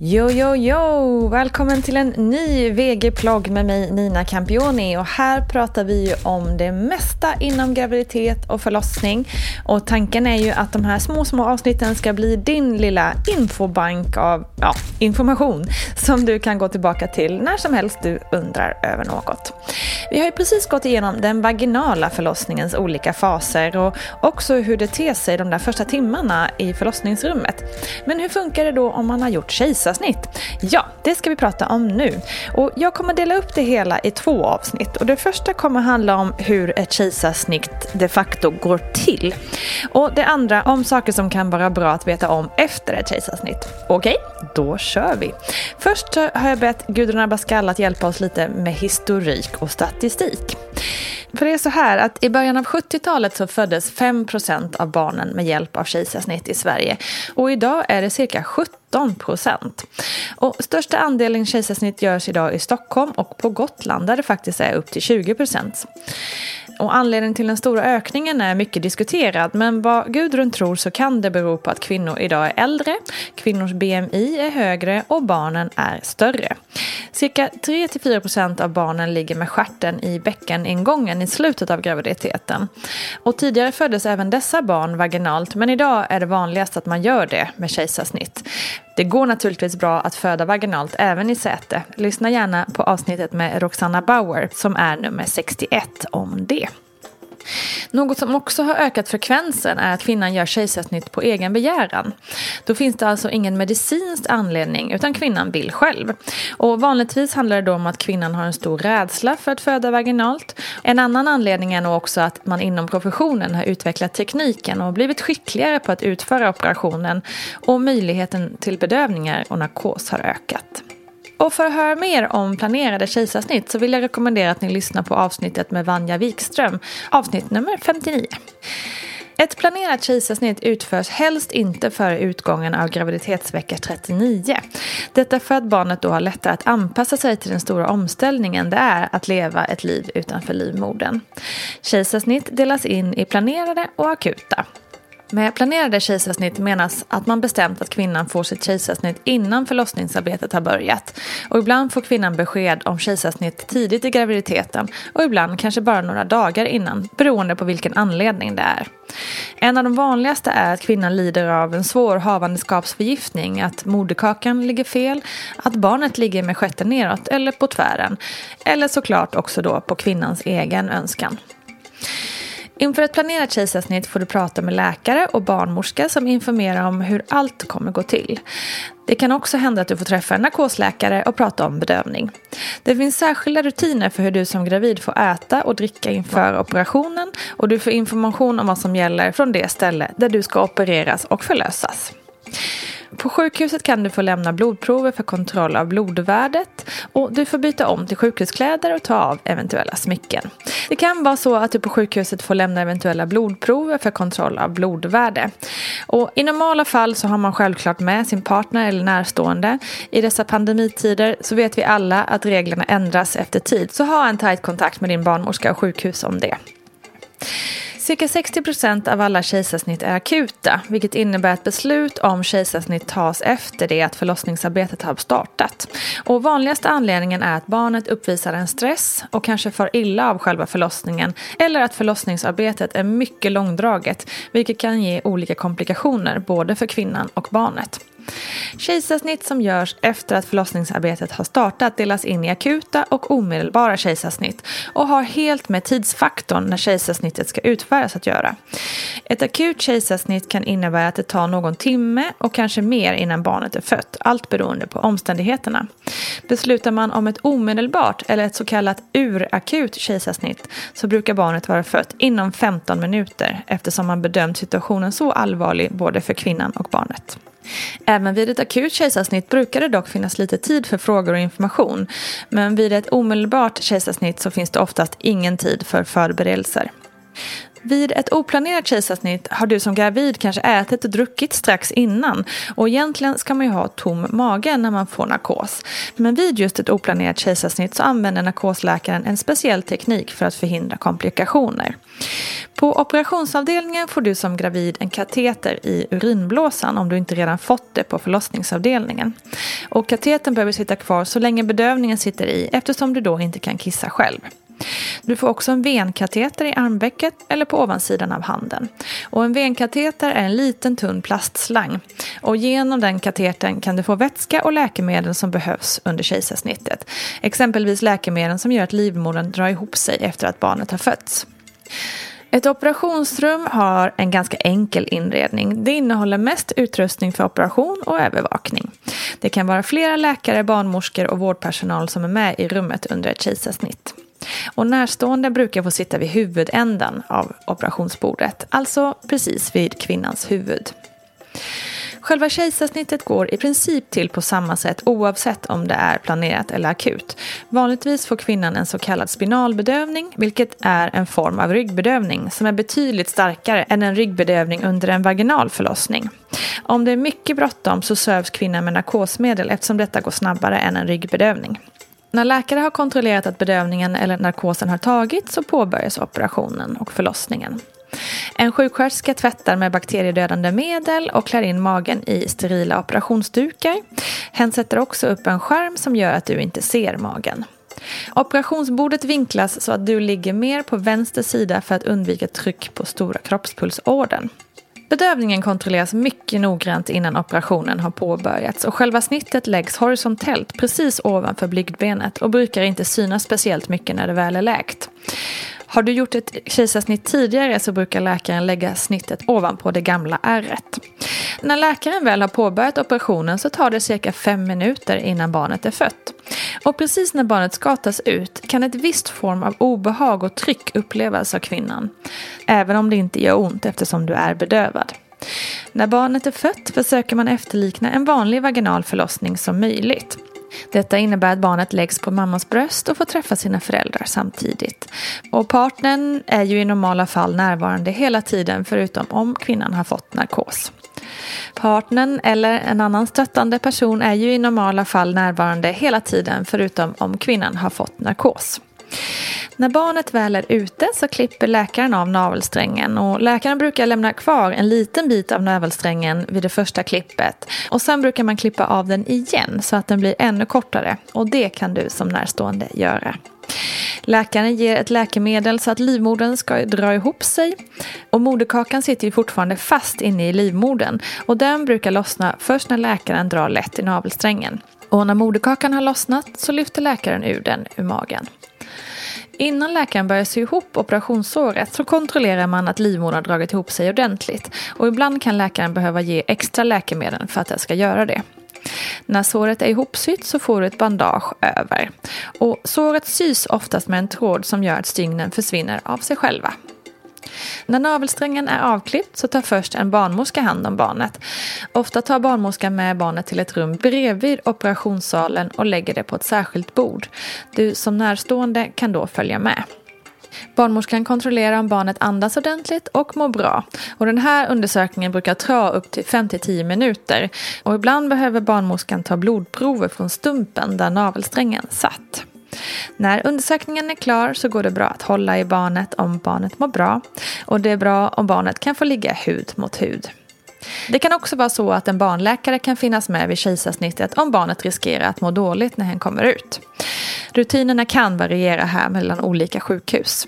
Jo, jo, jo! Välkommen till en ny VG-plogg med mig Nina Campioni. Och här pratar vi ju om det mesta inom graviditet och förlossning. Och tanken är ju att de här små, små avsnitten ska bli din lilla infobank av ja, information som du kan gå tillbaka till när som helst du undrar över något. Vi har ju precis gått igenom den vaginala förlossningens olika faser och också hur det ter sig de där första timmarna i förlossningsrummet. Men hur funkar det då om man har gjort kejsarsnitt? Ja, det ska vi prata om nu. Och jag kommer dela upp det hela i två avsnitt. Och det första kommer handla om hur ett kejsarsnitt de facto går till. Och det andra om saker som kan vara bra att veta om efter ett kejsarsnitt. Okej, då kör vi. Först har jag bett Gudrun Abascal att hjälpa oss lite med historik och statistik. För det är så här att i början av 70-talet så föddes 5% av barnen med hjälp av kejsarsnitt i Sverige. Och idag är det cirka 17 procent. Och största andelen kejsarsnitt görs idag i Stockholm och på Gotland där det faktiskt är upp till 20 procent. Och anledningen till den stora ökningen är mycket diskuterad men vad Gudrun tror så kan det bero på att kvinnor idag är äldre, kvinnors BMI är högre och barnen är större. Cirka 3-4% av barnen ligger med stjärten i bäckeningången i slutet av graviditeten. Och tidigare föddes även dessa barn vaginalt men idag är det vanligast att man gör det med kejsarsnitt. Det går naturligtvis bra att föda vaginalt även i säte. Lyssna gärna på avsnittet med Roxanna Bauer som är nummer 61 om det. Något som också har ökat frekvensen är att kvinnan gör kejsarsnitt på egen begäran. Då finns det alltså ingen medicinsk anledning utan kvinnan vill själv. Och vanligtvis handlar det då om att kvinnan har en stor rädsla för att föda vaginalt. En annan anledning är nog också att man inom professionen har utvecklat tekniken och blivit skickligare på att utföra operationen och möjligheten till bedövningar och narkos har ökat. Och för att höra mer om planerade kejsarsnitt så vill jag rekommendera att ni lyssnar på avsnittet med Vanja Wikström, avsnitt nummer 59. Ett planerat kejsarsnitt utförs helst inte före utgången av graviditetsvecka 39. Detta för att barnet då har lättare att anpassa sig till den stora omställningen det är att leva ett liv utanför livmodern. Kejsarsnitt delas in i planerade och akuta. Med planerade kejsarsnitt menas att man bestämt att kvinnan får sitt kejsarsnitt innan förlossningsarbetet har börjat. Och ibland får kvinnan besked om kejsarsnitt tidigt i graviditeten och ibland kanske bara några dagar innan, beroende på vilken anledning det är. En av de vanligaste är att kvinnan lider av en svår havandeskapsförgiftning, att moderkakan ligger fel, att barnet ligger med stjärten neråt eller på tvären, eller såklart också då på kvinnans egen önskan. Inför ett planerat kejsarsnitt får du prata med läkare och barnmorska som informerar om hur allt kommer gå till. Det kan också hända att du får träffa en narkosläkare och prata om bedövning. Det finns särskilda rutiner för hur du som gravid får äta och dricka inför operationen och du får information om vad som gäller från det ställe där du ska opereras och förlösas. På sjukhuset kan du få lämna blodprover för kontroll av blodvärdet och du får byta om till sjukhuskläder och ta av eventuella smycken. Det kan vara så att du på sjukhuset får lämna eventuella blodprover för kontroll av blodvärde. Och I normala fall så har man självklart med sin partner eller närstående. I dessa pandemitider så vet vi alla att reglerna ändras efter tid så ha en tajt kontakt med din barnmorska och sjukhus om det. Cirka 60 procent av alla kejsarsnitt är akuta, vilket innebär att beslut om kejsarsnitt tas efter det att förlossningsarbetet har startat. Och vanligaste anledningen är att barnet uppvisar en stress och kanske far illa av själva förlossningen eller att förlossningsarbetet är mycket långdraget, vilket kan ge olika komplikationer både för kvinnan och barnet. Kejsarsnitt som görs efter att förlossningsarbetet har startat delas in i akuta och omedelbara kejsarsnitt och har helt med tidsfaktorn när kejsarsnittet ska utföras att göra. Ett akut kejsarsnitt kan innebära att det tar någon timme och kanske mer innan barnet är fött, allt beroende på omständigheterna. Beslutar man om ett omedelbart eller ett så kallat urakut kejsarsnitt så brukar barnet vara fött inom 15 minuter eftersom man bedömt situationen så allvarlig både för kvinnan och barnet. Även vid ett akut kejsarsnitt brukar det dock finnas lite tid för frågor och information. Men vid ett omedelbart kejsarsnitt så finns det oftast ingen tid för förberedelser. Vid ett oplanerat kejsarsnitt har du som gravid kanske ätit och druckit strax innan och egentligen ska man ju ha tom mage när man får narkos. Men vid just ett oplanerat kejsarsnitt så använder narkosläkaren en speciell teknik för att förhindra komplikationer. På operationsavdelningen får du som gravid en kateter i urinblåsan om du inte redan fått det på förlossningsavdelningen. Och katetern behöver sitta kvar så länge bedövningen sitter i eftersom du då inte kan kissa själv. Du får också en venkateter i armvecket eller på ovansidan av handen. Och en venkateter är en liten tunn plastslang. Och genom den katetern kan du få vätska och läkemedel som behövs under kejsarsnittet. Exempelvis läkemedel som gör att livmodern drar ihop sig efter att barnet har fötts. Ett operationsrum har en ganska enkel inredning. Det innehåller mest utrustning för operation och övervakning. Det kan vara flera läkare, barnmorskor och vårdpersonal som är med i rummet under ett kejsarsnitt. Och närstående brukar få sitta vid huvudändan av operationsbordet, alltså precis vid kvinnans huvud. Själva kejsarsnittet går i princip till på samma sätt oavsett om det är planerat eller akut. Vanligtvis får kvinnan en så kallad spinalbedövning, vilket är en form av ryggbedövning som är betydligt starkare än en ryggbedövning under en vaginal förlossning. Om det är mycket bråttom så sövs kvinnan med narkosmedel eftersom detta går snabbare än en ryggbedövning. När läkare har kontrollerat att bedövningen eller narkosen har tagits så påbörjas operationen och förlossningen. En sjuksköterska tvättar med bakteriedödande medel och klär in magen i sterila operationsdukar. Hen sätter också upp en skärm som gör att du inte ser magen. Operationsbordet vinklas så att du ligger mer på vänster sida för att undvika tryck på stora kroppspulsådern. Bedövningen kontrolleras mycket noggrant innan operationen har påbörjats och själva snittet läggs horisontellt precis ovanför blygdbenet och brukar inte synas speciellt mycket när det väl är läkt. Har du gjort ett kejsarsnitt tidigare så brukar läkaren lägga snittet ovanpå det gamla ärret. När läkaren väl har påbörjat operationen så tar det cirka fem minuter innan barnet är fött. Och precis när barnet ska tas ut kan ett visst form av obehag och tryck upplevas av kvinnan. Även om det inte gör ont eftersom du är bedövad. När barnet är fött försöker man efterlikna en vanlig vaginal förlossning som möjligt. Detta innebär att barnet läggs på mammans bröst och får träffa sina föräldrar samtidigt. Och partnern är ju i normala fall närvarande hela tiden förutom om kvinnan har fått narkos. Partnern eller en annan stöttande person är ju i normala fall närvarande hela tiden förutom om kvinnan har fått narkos. När barnet väl är ute så klipper läkaren av navelsträngen och läkaren brukar lämna kvar en liten bit av navelsträngen vid det första klippet och sen brukar man klippa av den igen så att den blir ännu kortare och det kan du som närstående göra. Läkaren ger ett läkemedel så att livmodern ska dra ihop sig. Och moderkakan sitter ju fortfarande fast inne i livmodern. Och den brukar lossna först när läkaren drar lätt i navelsträngen. Och när moderkakan har lossnat så lyfter läkaren ur den ur magen. Innan läkaren börjar sy ihop operationssåret så kontrollerar man att livmodern har dragit ihop sig ordentligt. Och ibland kan läkaren behöva ge extra läkemedel för att det ska göra det. När såret är ihopsytt så får du ett bandage över. Och såret sys oftast med en tråd som gör att stygnen försvinner av sig själva. När navelsträngen är avklippt så tar först en barnmorska hand om barnet. Ofta tar barnmorskan med barnet till ett rum bredvid operationssalen och lägger det på ett särskilt bord. Du som närstående kan då följa med. Barnmorskan kontrollerar om barnet andas ordentligt och mår bra. Och den här undersökningen brukar ta upp till 5-10 minuter. Och ibland behöver barnmorskan ta blodprover från stumpen där navelsträngen satt. När undersökningen är klar så går det bra att hålla i barnet om barnet mår bra. Och det är bra om barnet kan få ligga hud mot hud. Det kan också vara så att en barnläkare kan finnas med vid kejsarsnittet om barnet riskerar att må dåligt när hen kommer ut. Rutinerna kan variera här mellan olika sjukhus.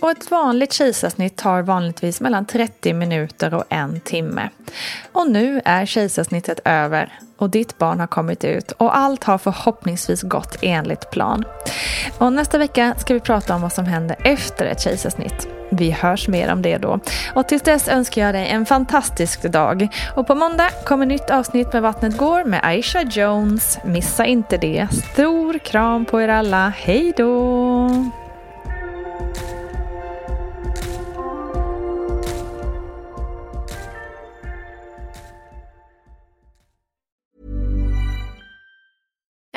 Och ett vanligt kejsarsnitt tar vanligtvis mellan 30 minuter och en timme. Och nu är kejsarsnittet över och ditt barn har kommit ut och allt har förhoppningsvis gått enligt plan. Och nästa vecka ska vi prata om vad som händer efter ett kejsarsnitt. Vi hörs mer om det då. Och tills dess önskar jag dig en fantastisk dag. Och på måndag kommer nytt avsnitt med Vattnet går med Aisha Jones. Missa inte det. Stor kram på er alla. Hej då!